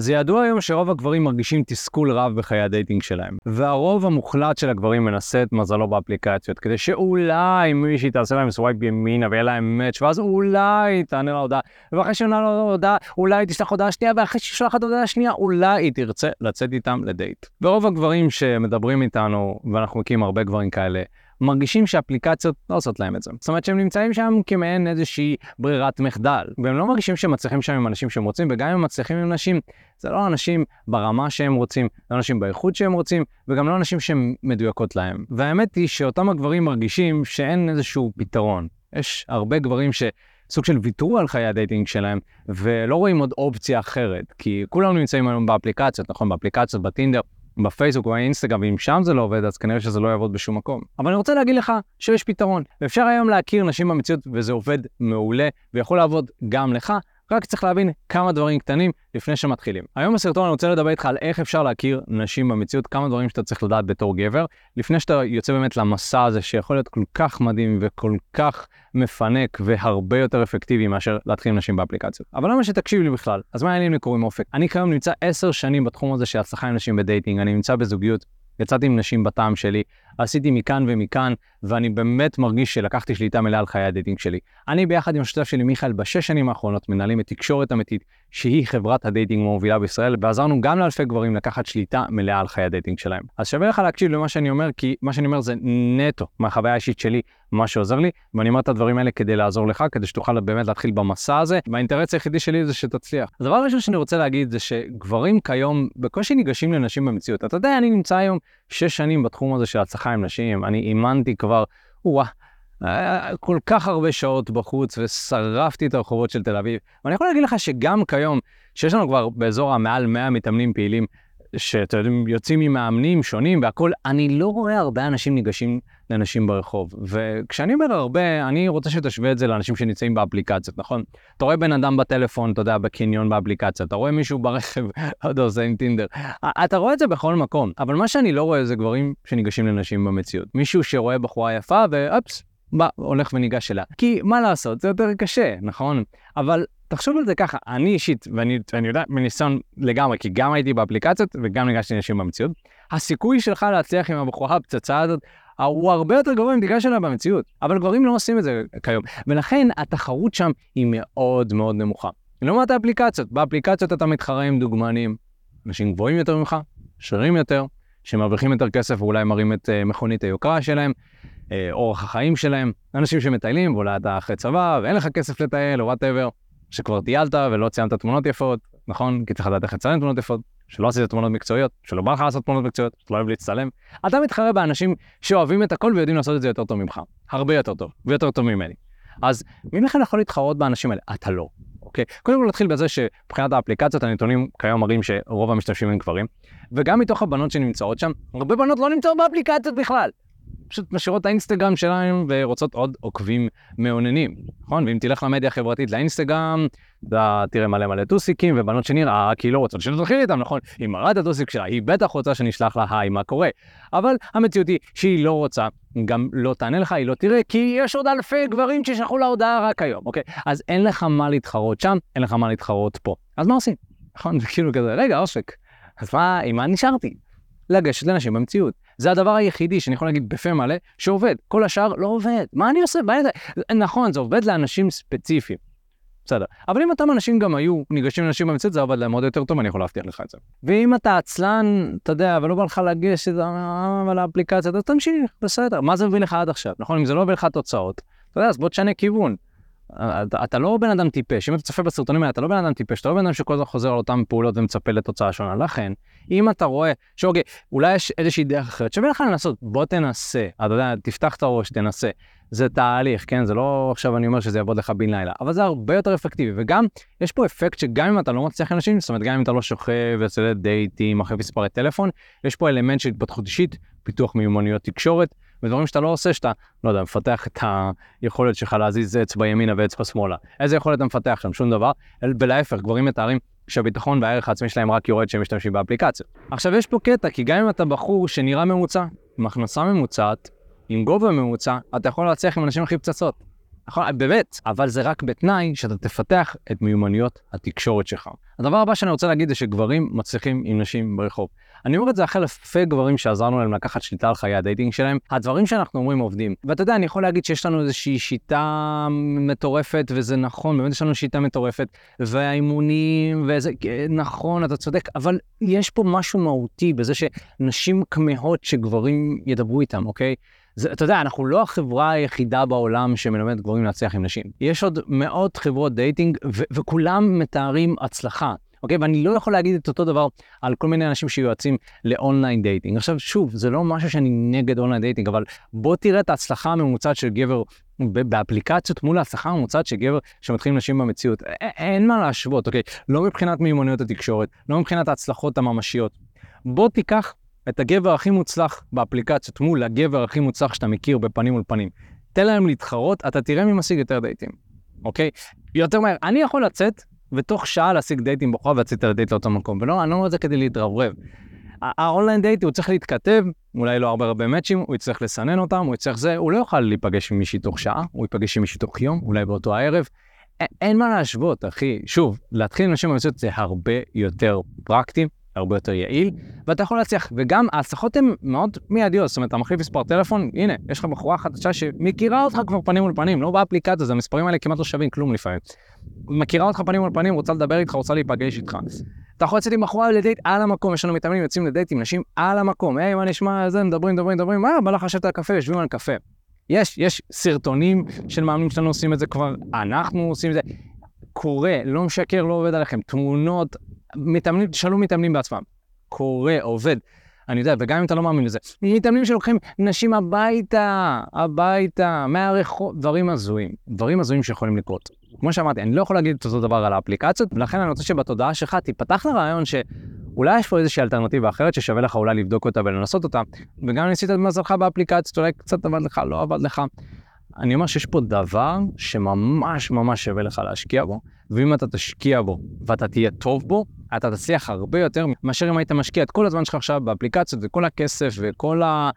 זה ידוע היום שרוב הגברים מרגישים תסכול רב בחיי ה dating שלהם, והרוב המוחלט של הגברים מנסה את מזלו באפליקציות, כדי שאולי מישהי תעשה להם swipe ימינה ויהיה להם match, ואז אולי תענה לה הודעה, ואחרי שעונה לה הודעה, אולי תשלח הודעה שנייה, ואחרי שתשלח את הודעה שנייה, אולי היא תרצה לצאת איתם לדייט. ורוב הגברים שמדברים איתנו, ואנחנו מכירים הרבה גברים כאלה, מרגישים שאפליקציות לא עושות להם את זה. זאת אומרת שהם נמצאים שם כמעין איזושהי ברירת מחדל, והם לא מרגישים שהם מצליחים שם עם נשים שהם רוצים, וגם אם הם מצליחים עם נשים, זה לא נשים ברמה שהם רוצים, לא נשים באיכות שהם רוצים, וגם לא נשים שהן מדויקות להם. והאמת היא שאותם הגברים מרגישים שאין איזשהו פתרון. יש הרבה גברים ש... סוג של ויתרו על חיי ה dating שלהם, ולא רואים עוד אופציה אחרת, כי כולנו נמצאים היום באפליקציות, נכון? באפליקציות, בטינדר, בפייסבוק או באינסטגרם, ואם שם זה לא עובד, אז כנראה שזה לא יעבוד בשום מקום. אבל אני רוצה להגיד לך שיש פתרון, ואפשר היום להכיר נשים במציאות, וזה עובד מעולה, ויכול לעבוד גם לך, רק צריך להבין כמה דברים קטנים לפני שמתחילים. היום בסרטון אני רוצה לדבר איתך על איך אפשר להכיר נשים במציאות, כמה דברים שאתה צריך לדעת בתור גבר, לפני שאתה יוצא באמת למסע הזה שיכול להיות כל כך מדהים וכל כך מפנק והרבה יותר אפקטיבי מאשר להתחיל עם נשים באפליקציות. אבל למה שתקשיב לי בכלל? אז מה העניינים לי קוראים אופק? אני כיום נמצא עשר שנים בתחום הזה של הצלחה עם נשים בדייטינג, אני נמצא בזוגיות יצאתי עם נשים בטעם שלי, עשיתי מכאן ומכאן, ואני באמת מרגיש שלקחתי שליטה מלאה על חיי ה dating שלי. אני ביחד עם השותף שלי מיכאל בשש שנים האחרונות מנהלים את תקשורת אמיתית, שהיא חברת ה dating המובילה בישראל, ועזרנו גם לאלפי גברים לקחת שליטה מלאה על חיי ה dating שלהם. אז שווה לך להקשיב למה שאני אומר, כי מה שאני אומר זה נטו מהחוויה האישית שלי, מה שעוזר לי, ואני אומר את הדברים האלה כדי לעזור לך, כדי שתוכל באמת להתחיל במסע הזה, והאינטרס היחידי שלי זה שתצליח. הדבר הראשון שאני רוצה להגיד זה שגברים כיום בקושי ניגשים לנשים במציאות. אתה יודע, אני נמצא היום שש שנים בתחום הזה של הצלחה עם נשים, אני אימנתי כבר, וואה. כל כך הרבה שעות בחוץ ושרפתי את הרחובות של תל אביב. ואני יכול להגיד לך שגם כיום, שיש לנו כבר באזור המעל 100 מתאמנים פעילים, שאתם יודעים, יוצאים ממאמנים שונים והכול, אני לא רואה הרבה אנשים ניגשים לאנשים ברחוב. וכשאני אומר הרבה, אני רוצה שתשווה את זה לאנשים שנמצאים באפליקציות, נכון? אתה רואה בן אדם בטלפון, אתה יודע, בקניון באפליקציה, אתה רואה מישהו ברכב, לא יודע, עושה עם טינדר. אתה רואה את זה בכל מקום, אבל מה שאני לא רואה זה גברים שניגשים לנשים במציאות. מישהו שרואה בחורה יפה ואופס, בא, הולך וניגש אליה. כי מה לעשות, זה יותר קשה, נכון? אבל תחשוב על זה ככה, אני אישית, ואני, ואני יודע מניסיון לגמרי, כי גם הייתי באפליקציות וגם ניגשתי לנשים במציאות, הסיכוי שלך להצליח עם הבחורה הפצצה הזאת, הוא הרבה יותר אם תיגש אליה במציאות. אבל גברים לא עושים את זה כיום, ולכן התחרות שם היא מאוד מאוד נמוכה. לעומת האפליקציות, באפליקציות אתה מתחרה עם דוגמנים, אנשים גבוהים יותר ממך, שרירים יותר, שמרוויחים יותר כסף ואולי מראים את uh, מכונית היוקרה שלהם, uh, אורח החיים שלהם, אנשים שמטיילים ואולי אתה אחרי צבא ואין לך כסף לטייל או וואטאבר. שכבר טיילת ולא ציינת תמונות יפות, נכון? כי צריך לדעת איך לצלם תמונות יפות, שלא עשית תמונות מקצועיות, שלא בא לך לעשות תמונות מקצועיות, שאתה לא אוהב להצטלם. אתה מתחרה באנשים שאוהבים את הכל ויודעים לעשות את זה יותר טוב ממך. הרבה יותר טוב, ויותר טוב ממני. אז מי מכם יכול להתחרות באנשים האלה? אתה לא. אוקיי? קודם כל נתחיל בזה שמבחינת האפליקציות הנתונים כיום מראים שרוב המשתמשים הם גברים, וגם מתוך הבנות שנמצאות שם, הרבה בנות לא נמצאות באפליקציות בכלל. פשוט משאירות את האינסטגרם שלהם ורוצות עוד עוקבים מאוננים, נכון? ואם תלך למדיה החברתית לאינסטגרם, אתה תראה מלא מלא טוסיקים ובנות שנראה כי לא רוצות שנתחיל איתם, נכון? היא מראה את הטוסיק שלה, היא בטח רוצה שנשלח לה היי, מה קורה? אבל המציאות היא שהיא לא רוצה, גם לא תענה לך, היא לא תראה, כי יש עוד אלפי גברים ששלחו לה הודעה רק היום, אוקיי? אז אין לך מה להתחרות שם, אין לך מה להתחרות פה. אז מה עושים? נכון? זה כאילו כזה, רגע, אושק, אז מה, עם מה נשארתי? לגשת לאנשים במציאות. זה הדבר היחידי שאני יכול להגיד בפה מלא שעובד. כל השאר לא עובד. מה אני עושה? בעיה... נכון, זה עובד לאנשים ספציפיים. בסדר. אבל אם אותם אנשים גם היו ניגשים לאנשים במציאות, זה עובד להם עוד יותר טוב, אני יכול להבטיח לך את זה. ואם אתה עצלן, אתה יודע, ולא בא לך לגשת על האפליקציה, אז תמשיך, בסדר. מה זה מביא לך עד עכשיו? נכון, אם זה לא מביא לך תוצאות, אתה יודע, אז בוא תשנה כיוון. אתה, אתה לא בן אדם טיפש, אם אתה צופה בסרטונים האלה, אתה לא בן אדם טיפש, אתה לא בן אדם שכל הזמן חוזר על אותן פעולות ומצפה לתוצאה שונה. לכן, אם אתה רואה שאוקיי, אולי יש איזושהי דרך אחרת, שווה לך לנסות, בוא תנסה, אתה יודע, תפתח את הראש, תנסה. זה תהליך, כן? זה לא עכשיו אני אומר שזה יעבוד לך בן לילה, אבל זה הרבה יותר אפקטיבי, וגם, יש פה אפקט שגם אם אתה לא מצליח אנשים, זאת אומרת, גם אם אתה לא שוכב ויוצא לדייטים אחרי מספרי טלפון, יש פה אלמנט של התפתחות אישית, פיתוח מיומנויות תקשורת, ודברים שאתה לא עושה, שאתה, לא יודע, מפתח את היכולת שלך להזיז אצבע ימינה ואצבע שמאלה. איזה יכולת אתה מפתח שם? שום דבר. ולהפך, גברים מתארים שהביטחון והערך העצמי שלהם רק יורד כשהם משתמשים באפליקציות. עכשיו, יש פה קטע, כי גם אם אתה בחור שנראה ממוצע, עם הכנסה ממוצעת, עם גובה ממוצע, אתה יכול להצליח עם אנשים הכי פצצות. נכון, באמת, אבל זה רק בתנאי שאתה תפתח את מיומנויות התקשורת שלך. הדבר הבא שאני רוצה להגיד זה שגברים מצליחים עם נשים ברחוב. אני אומר את זה אחרי אלפי גברים שעזרנו להם לקחת שליטה על חיי ה dating שלהם. הדברים שאנחנו אומרים עובדים. ואתה יודע, אני יכול להגיד שיש לנו איזושהי שיטה מטורפת, וזה נכון, באמת יש לנו שיטה מטורפת, והאימונים, וזה נכון, אתה צודק, אבל יש פה משהו מהותי בזה שנשים כמהות שגברים ידברו איתם, אוקיי? זה, אתה יודע, אנחנו לא החברה היחידה בעולם שמלמדת גברים להצליח עם נשים. יש עוד מאות חברות dating, ו- וכולם מתארים הצלחה. אוקיי? ואני לא יכול להגיד את אותו דבר על כל מיני אנשים שיועצים ל online dating. עכשיו, שוב, זה לא משהו שאני נגד online dating, אבל בוא תראה את ההצלחה הממוצעת של גבר באפליקציות מול ההצלחה הממוצעת של גבר שמתחיל עם נשים במציאות. אין מה להשוות, אוקיי? לא מבחינת מיומנויות התקשורת, לא מבחינת ההצלחות הממשיות. בוא תיקח את הגבר הכי מוצלח באפליקציות מול הגבר הכי מוצלח שאתה מכיר בפנים מול פנים. תן להם להתחרות, אתה תראה מי משיג יותר דייטים, אוקיי? יותר מהר. אני יכול לצאת ותוך שעה להשיג דייט עם בחורה ולצאת לדייט לאותו מקום. ולא, אני לא אומר את זה כדי להתרברב. ה online date הוא צריך להתכתב, אולי לא הרבה הרבה מאצ'ים, הוא יצטרך לסנן אותם, הוא יצטרך זה, הוא לא יוכל להיפגש עם מישהי תוך שעה, הוא ייפגש עם מישהי תוך יום, אולי באותו הערב. אין מה להשוות, אחי. שוב, להתחיל עם נשים במציאות זה הרבה יותר פרקטי, הרבה יותר יעיל, ואתה יכול להצליח. וגם ההצלחות הן מאוד מיידיות, זאת אומרת, אתה מחליף מספר טלפון, הנה, יש לך בחורה חדשה שמכירה אותך כבר פנים מול פנים, לא באפליקציה, אז המספרים האלה כמעט לא שווים כלום לפעמים. מכירה אותך פנים מול פנים, רוצה לדבר איתך, רוצה להיפגש איתך. אתה יכול לצאת עם בחורה לדייט על המקום, יש לנו מתאמנים יוצאים לדייט עם נשים על המקום, היי, מה נשמע, זה, מדברים, מדברים, מדברים, מה, בא לך לשבת על קפה, יושבים על קפה. יש, יש סרטונים של מאמנים שלנו עושים את זה כבר, אנחנו עושים את זה. קורה, לא משקר, לא עובד עליכם. תמונות, מתאמנים, תשאלו מתאמנים בעצמם. קורה, עובד. אני יודע, וגם אם אתה לא מאמין לזה, מתאמנים שלוקחים נשים הביתה, הביתה, מהרחוב, דברים הזויים, דברים הזויים שיכולים לקרות. כמו שאמרתי, אני לא יכול להגיד את אותו דבר על האפליקציות, ולכן אני רוצה שבתודעה שלך תיפתח לרעיון שאולי יש פה איזושהי אלטרנטיבה אחרת ששווה לך אולי לבדוק אותה ולנסות אותה, וגם אם ניסית את מזלך באפליקציות, אולי קצת עבד לך, לא עבד לך. אני אומר שיש פה דבר שממש ממש שווה לך להשקיע בו, ואם אתה תשקיע בו ואתה תהיה טוב בו, אתה תצליח הרבה יותר מאשר אם היית משקיע את כל הזמן שלך עכשיו באפליקציות וכל הכסף וכל ה...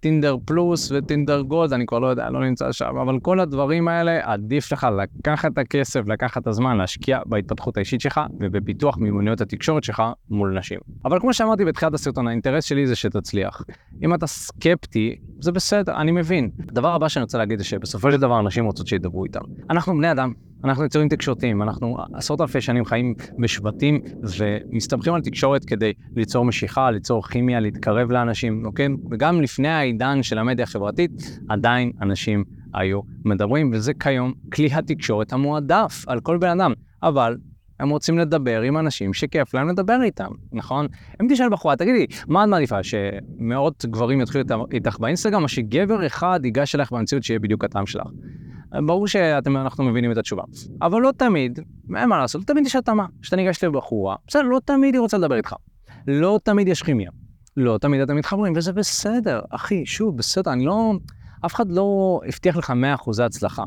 טינדר פלוס וטינדר גולד, אני כבר לא יודע, לא נמצא שם, אבל כל הדברים האלה, עדיף לך לקחת את הכסף, לקחת את הזמן, להשקיע בהתפתחות האישית שלך ובפיתוח מימוניות התקשורת שלך מול נשים. אבל כמו שאמרתי בתחילת הסרטון, האינטרס שלי זה שתצליח. אם אתה סקפטי, זה בסדר, אני מבין. הדבר הבא שאני רוצה להגיד זה שבסופו של דבר אנשים רוצות שידברו איתם. אנחנו בני אדם, אנחנו יצורים תקשורתיים, אנחנו עשרות אלפי שנים חיים בשבטים ומסתמכים על תקשורת כדי ליצור משיכה, ליצור כימיה, להתקרב לאנשים, אוקיי? וגם לפני העידן של המדיה החברתית, עדיין אנשים היו מדברים, וזה כיום כלי התקשורת המועדף על כל בן אדם. אבל הם רוצים לדבר עם אנשים שכיף להם לדבר איתם, נכון? אם תשאל בחורה, תגידי, מה את מעדיפה, שמאות גברים יתחילו איתך באינסטגרם, או שגבר אחד ייגש אליך במציאות שיהיה בדיוק הטעם שלך? ברור שאנחנו מבינים את התשובה. אבל לא תמיד, אין מה לעשות, לא תמיד יש התאמה. כשאתה ניגש לבחורה, בסדר, לא תמיד היא רוצה לדבר איתך. לא תמיד יש כימיה. לא תמיד אתם מתחברים, וזה בסדר, אחי, שוב, בסדר, אני לא... אף אחד לא הבטיח לך 100% הצלחה.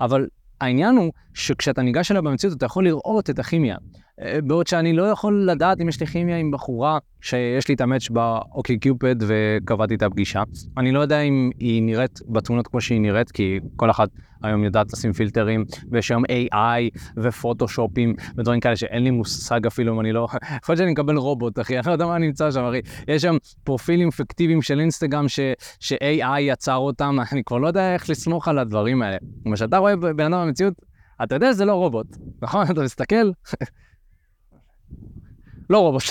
אבל העניין הוא שכשאתה ניגש אליה במציאות, אתה יכול לראות את הכימיה. אה, בעוד שאני לא יכול לדעת אם יש לי כימיה עם בחורה שיש לי את המאץ' באוקי קיופד וקבעתי את הפגישה. אני לא יודע אם היא נראית בתמונות כמו שהיא נראית, כי כל אחת היום יודעת לשים פילטרים, ויש היום AI ופוטושופים ודברים כאלה שאין לי מושג אפילו אם אני לא... יכול להיות שאני מקבל רובוט, אחי, אני לא יודע מה נמצא שם, אחי. יש שם פרופילים פיקטיביים של אינסטגרם ש... ש-AI יצר אותם, אני כבר לא יודע איך לסמוך על הדברים האלה. כשאתה רואה בן אדם במציאות, אתה יודע שזה לא רובוט, נכון? אתה מסתכל, לא רובוט,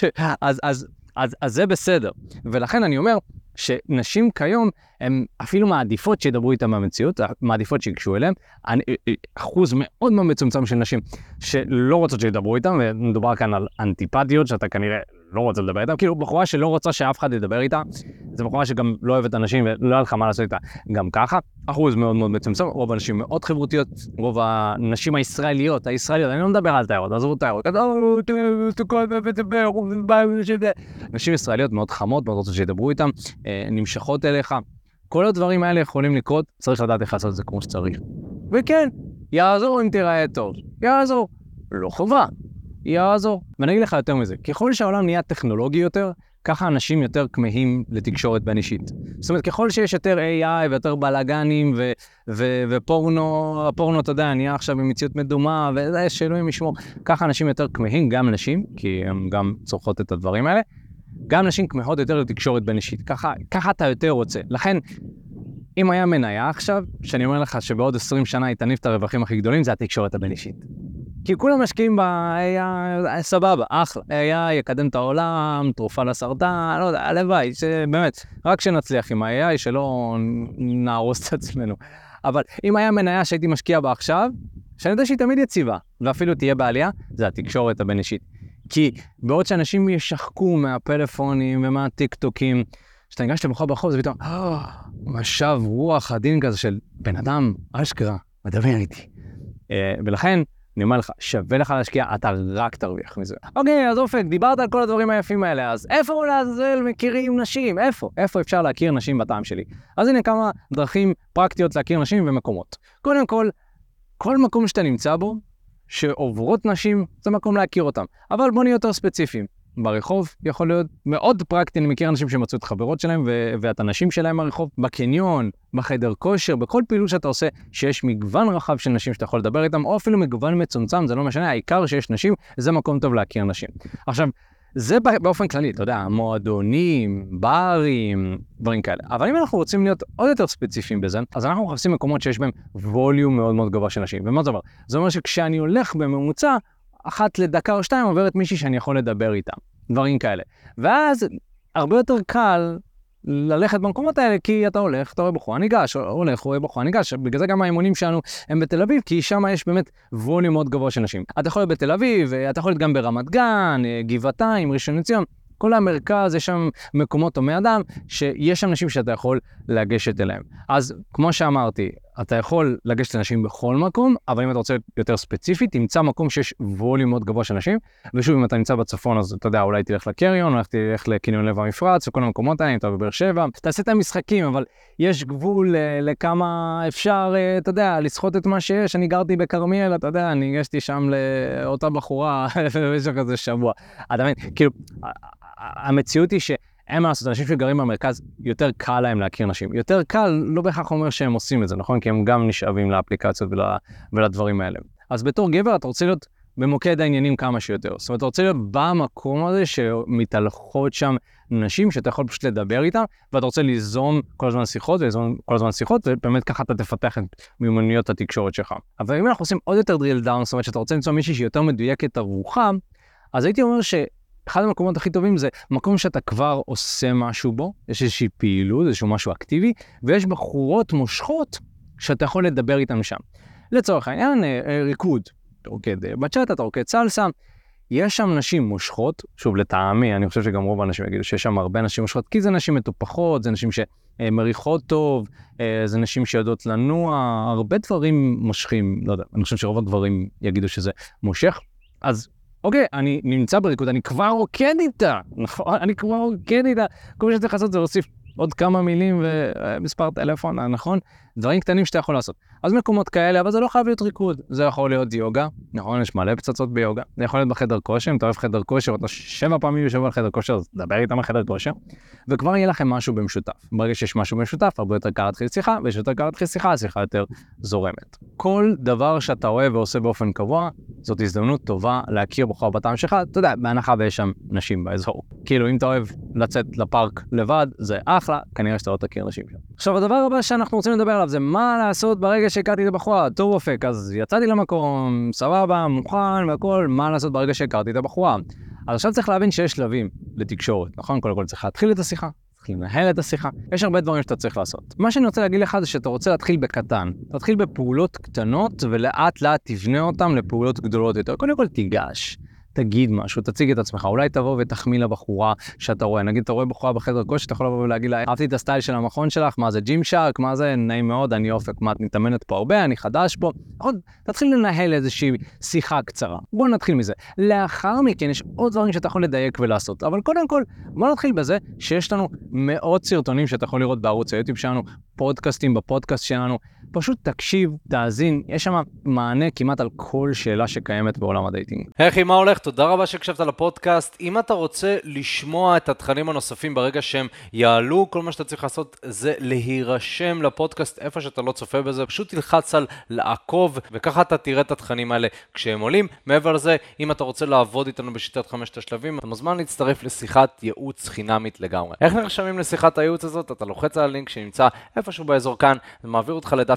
אז, אז, אז, אז זה בסדר. ולכן אני אומר שנשים כיום, הן אפילו מעדיפות שידברו איתן במציאות, מעדיפות שיגשו אליהן. אחוז מאוד מאוד מצומצם של נשים שלא רוצות שידברו איתן, ומדובר כאן על אנטיפטיות, שאתה כנראה לא רוצה לדבר איתה, כאילו בחורה שלא רוצה שאף אחד ידבר איתה, זו בחורה שגם לא אוהבת אנשים ולא היה לך מה לעשות איתה גם ככה, אחוז מאוד מאוד מצומצם, רוב הנשים מאוד חברותיות, רוב הנשים הישראליות, הישראליות, אני לא מדבר על תיירות, עזבו תיירות, נשים ישראליות מאוד חמות, מאוד רוצות שידברו איתן, אה, נמשכות אליך, כל הדברים האלה יכולים לקרות, צריך לדעת איך לעשות את זה כמו שצריך. וכן, יעזור אם תיראה טוב, יעזור, לא חובה. יעזור. ואני אגיד לך יותר מזה, ככל שהעולם נהיה טכנולוגי יותר, ככה אנשים יותר כמהים לתקשורת בין אישית. זאת אומרת, ככל שיש יותר AI ויותר בלאגנים ו- ו- ופורנו, הפורנו, אתה יודע, נהיה עכשיו במציאות מדומה, וזה שאלוהים ישמור, ככה אנשים יותר כמהים, גם נשים, כי הן גם צורכות את הדברים האלה, גם נשים כמהות יותר לתקשורת בין אישית. ככה, ככה אתה יותר רוצה. לכן, אם היה מניה עכשיו, שאני אומר לך שבעוד 20 שנה היא תניב את הרווחים הכי גדולים, זה התקשורת הבין אישית. כי כולם משקיעים ב-AI, סבבה, אחלה. AI יקדם את העולם, תרופה לסרטן, לא יודע, הלוואי, שבאמת, רק שנצליח עם ה-AI, שלא נהרוס את עצמנו. אבל אם היה מניה שהייתי משקיע בה עכשיו, שאני יודע שהיא תמיד יציבה, ואפילו תהיה בעלייה, זה התקשורת הבין-אישית. כי בעוד שאנשים ישחקו מהפלאפונים ומהטיקטוקים, כשאתה ניגש לבחור ברחוב זה פתאום, אה, משב רוח עדין כזה של בן אדם, אשכרה, מדבר איתי. אה, ולכן, אני אומר לך, שווה לך להשקיע, אתה רק תרוויח מזה. אוקיי, אז אופק, דיברת על כל הדברים היפים האלה, אז איפה לעזאזל מכירים נשים? איפה? איפה אפשר להכיר נשים בטעם שלי? אז הנה כמה דרכים פרקטיות להכיר נשים ומקומות. קודם כל, כל מקום שאתה נמצא בו, שעוברות נשים, זה מקום להכיר אותם. אבל בוא נהיה יותר ספציפיים. ברחוב יכול להיות מאוד פרקטי, אני מכיר אנשים שמצאו את חברות שלהם ו- ואת הנשים שלהם ברחוב, בקניון, בחדר כושר, בכל פעילות שאתה עושה, שיש מגוון רחב של נשים שאתה יכול לדבר איתם, או אפילו מגוון מצומצם, זה לא משנה, העיקר שיש נשים, זה מקום טוב להכיר נשים. עכשיו, זה באופן כללי, אתה יודע, מועדונים, ברים, דברים כאלה. אבל אם אנחנו רוצים להיות עוד יותר ספציפיים בזה, אז אנחנו מחפשים מקומות שיש בהם ווליום מאוד מאוד גבוה של נשים. ומה זה אומר? זה אומר שכשאני הולך בממוצע, אחת לדקה או שתיים עוברת מישהי שאני יכול לדבר איתה. דברים כאלה. ואז הרבה יותר קל ללכת במקומות האלה, כי אתה הולך, אתה רואה בחורה ניגש, הולך, רואה בחורה ניגש, בגלל זה גם האימונים שלנו הם בתל אביב, כי שם יש באמת ווליום מאוד גבוה של נשים. אתה יכול להיות בתל אביב, אתה יכול להיות גם ברמת גן, גבעתיים, ראשון לציון, כל המרכז, יש שם מקומות הומי אדם, שיש שם נשים שאתה יכול לגשת אליהם. אז כמו שאמרתי, אתה יכול לגשת לאנשים בכל מקום, אבל אם אתה רוצה יותר ספציפית, תמצא מקום שיש ווליום מאוד גבוה של נשים. ושוב, אם אתה נמצא בצפון, אז אתה יודע, אולי תלך לקריון, אולי תלך לקניון לב המפרץ, וכל המקומות האלה, אם אתה בבאר שבע, תעשה את המשחקים, אבל יש גבול uh, לכמה אפשר, uh, אתה יודע, לסחוט את מה שיש. אני גרתי בכרמיאל, אתה יודע, אני הגשתי שם לאותה בחורה במשך איזה שבוע. אתה מבין, כאילו, המציאות היא ש... אין מה לעשות, אנשים שגרים במרכז, יותר קל להם להכיר נשים. יותר קל לא בהכרח אומר שהם עושים את זה, נכון? כי הם גם נשאבים לאפליקציות ול, ולדברים האלה. אז בתור גבר אתה רוצה להיות במוקד העניינים כמה שיותר. זאת אומרת, אתה רוצה להיות במקום הזה שמתהלכות שם נשים שאתה יכול פשוט לדבר איתן, ואתה רוצה ליזום כל הזמן שיחות וליזום כל הזמן שיחות, ובאמת ככה אתה תפתח את מיומנויות התקשורת שלך. אבל אם אנחנו עושים עוד יותר drill down, זאת אומרת שאתה רוצה למצוא מישהי שהיא יותר מדויקת עבורך, אז הייתי אומר ש... אחד המקומות הכי טובים זה מקום שאתה כבר עושה משהו בו, יש איזושהי פעילות, איזשהו משהו אקטיבי, ויש בחורות מושכות שאתה יכול לדבר איתן שם. לצורך העניין, אה, אה, ריקוד, אתה רוקד אה, בצ'אט, אתה רוקד סלסה, יש שם נשים מושכות, שוב לטעמי, אני חושב שגם רוב האנשים יגידו שיש שם הרבה נשים מושכות, כי זה נשים מטופחות, זה נשים שמריחות טוב, זה נשים שיודעות לנוע, הרבה דברים מושכים, לא יודע, אני חושב שרוב הגברים יגידו שזה מושך. אז אוקיי, אני נמצא בריקוד, אני כבר רוקד איתה, נכון? אני כבר רוקד איתה. כל מה שצריך לעשות זה להוסיף עוד כמה מילים ומספר טלפון, נכון? דברים קטנים שאתה יכול לעשות. אז מקומות כאלה, אבל זה לא חייב להיות ריקוד. זה יכול להיות יוגה, נכון? יש מלא פצצות ביוגה. זה יכול להיות בחדר כושר, אם אתה אוהב חדר כושר, אתה שבע פעמים יושב על חדר כושר, אז דבר איתם על חדר כושר, וכבר יהיה לכם משהו במשותף. ברגע שיש משהו במשותף, הרבה יותר קל להתחיל שיחה, ויש יותר קל להתחיל שיחה, השיחה יותר זורמת. כל דבר שאתה אוהב ועושה באופן קבוע, זאת הזדמנות טובה להכיר בחורה בטעם שלך, אתה יודע, בהנחה ויש שם נשים באזור. כאילו, אם אתה אוהב לצאת לפארק לבד, זה אחלה, כנראה שאתה לא תכיר נשים שם. עכשיו, הדבר הבא שאנחנו רוצים לדבר עליו זה מה לעשות ברגע שהכרתי את הבחורה. טוב אופק, אז יצאתי למקום, סבבה, מוכן והכל, מה לעשות ברגע שהכרתי את הבחורה. אז עכשיו צריך להבין שיש שלבים לתקשורת, נכון? קודם כל צריך להתחיל את השיחה, צריך לנהל את השיחה, יש הרבה דברים שאתה צריך לעשות. מה שאני רוצה להגיד לך זה שאתה רוצה להתחיל בקטן. תתחיל בפעולות קטנות ולאט לאט תבנה אותן לפעולות גדולות יותר. קודם כל תיגש. תגיד משהו, תציג את עצמך, אולי תבוא ותחמיא לבחורה שאתה רואה. נגיד, אתה רואה בחורה בחדר כושר, אתה יכול לבוא ולהגיד לה, אהבתי את הסטייל של המכנס שלך, מה זה Gymshark, מה זה, נעים מאוד, אני אופק, מה את מתאמנת פה הרבה, אני חדש פה. עוד, תתחיל לנהל איזושהי שיחה קצרה. בוא נתחיל מזה. לאחר מכן יש עוד דברים שאתה יכול לדייק ולעשות, אבל קודם כל, בוא נתחיל בזה שיש לנו מאות סרטונים שאתה יכול לראות בערוץ היוטיוב שלנו, פודקאסטים בפודקאסט שלנו, פשוט תקשיב, תאזין, יש שם מענה כמעט על כל שאלה שקיימת בעולם ה dating. היי, מה הולך? תודה רבה שהקשבת לפודקאסט. אם אתה רוצה לשמוע את התכנים הנוספים ברגע שהם יעלו, כל מה שאתה צריך לעשות זה להירשם לפודקאסט איפה שאתה לא צופה בזה, פשוט תלחץ על לעקוב, וככה אתה תראה את התכנים האלה כשהם עולים. מעבר לזה, אם אתה רוצה לעבוד איתנו בשיטת חמשת השלבים, אתה מוזמן להצטרף לשיחת ייעוץ חינמית לגמרי. איך נרשמים לשיחת הייעוץ הזאת? אתה לוחץ על הלינק שנמצא איפשהו באזור כאן, זה מעביר אותך לדף